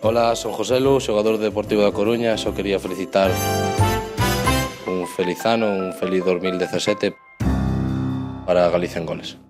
Hola, son Joselu, xogador de Deportivo da Coruña, só quería felicitar un feliz ano, un feliz 2017 para Galicia en goles.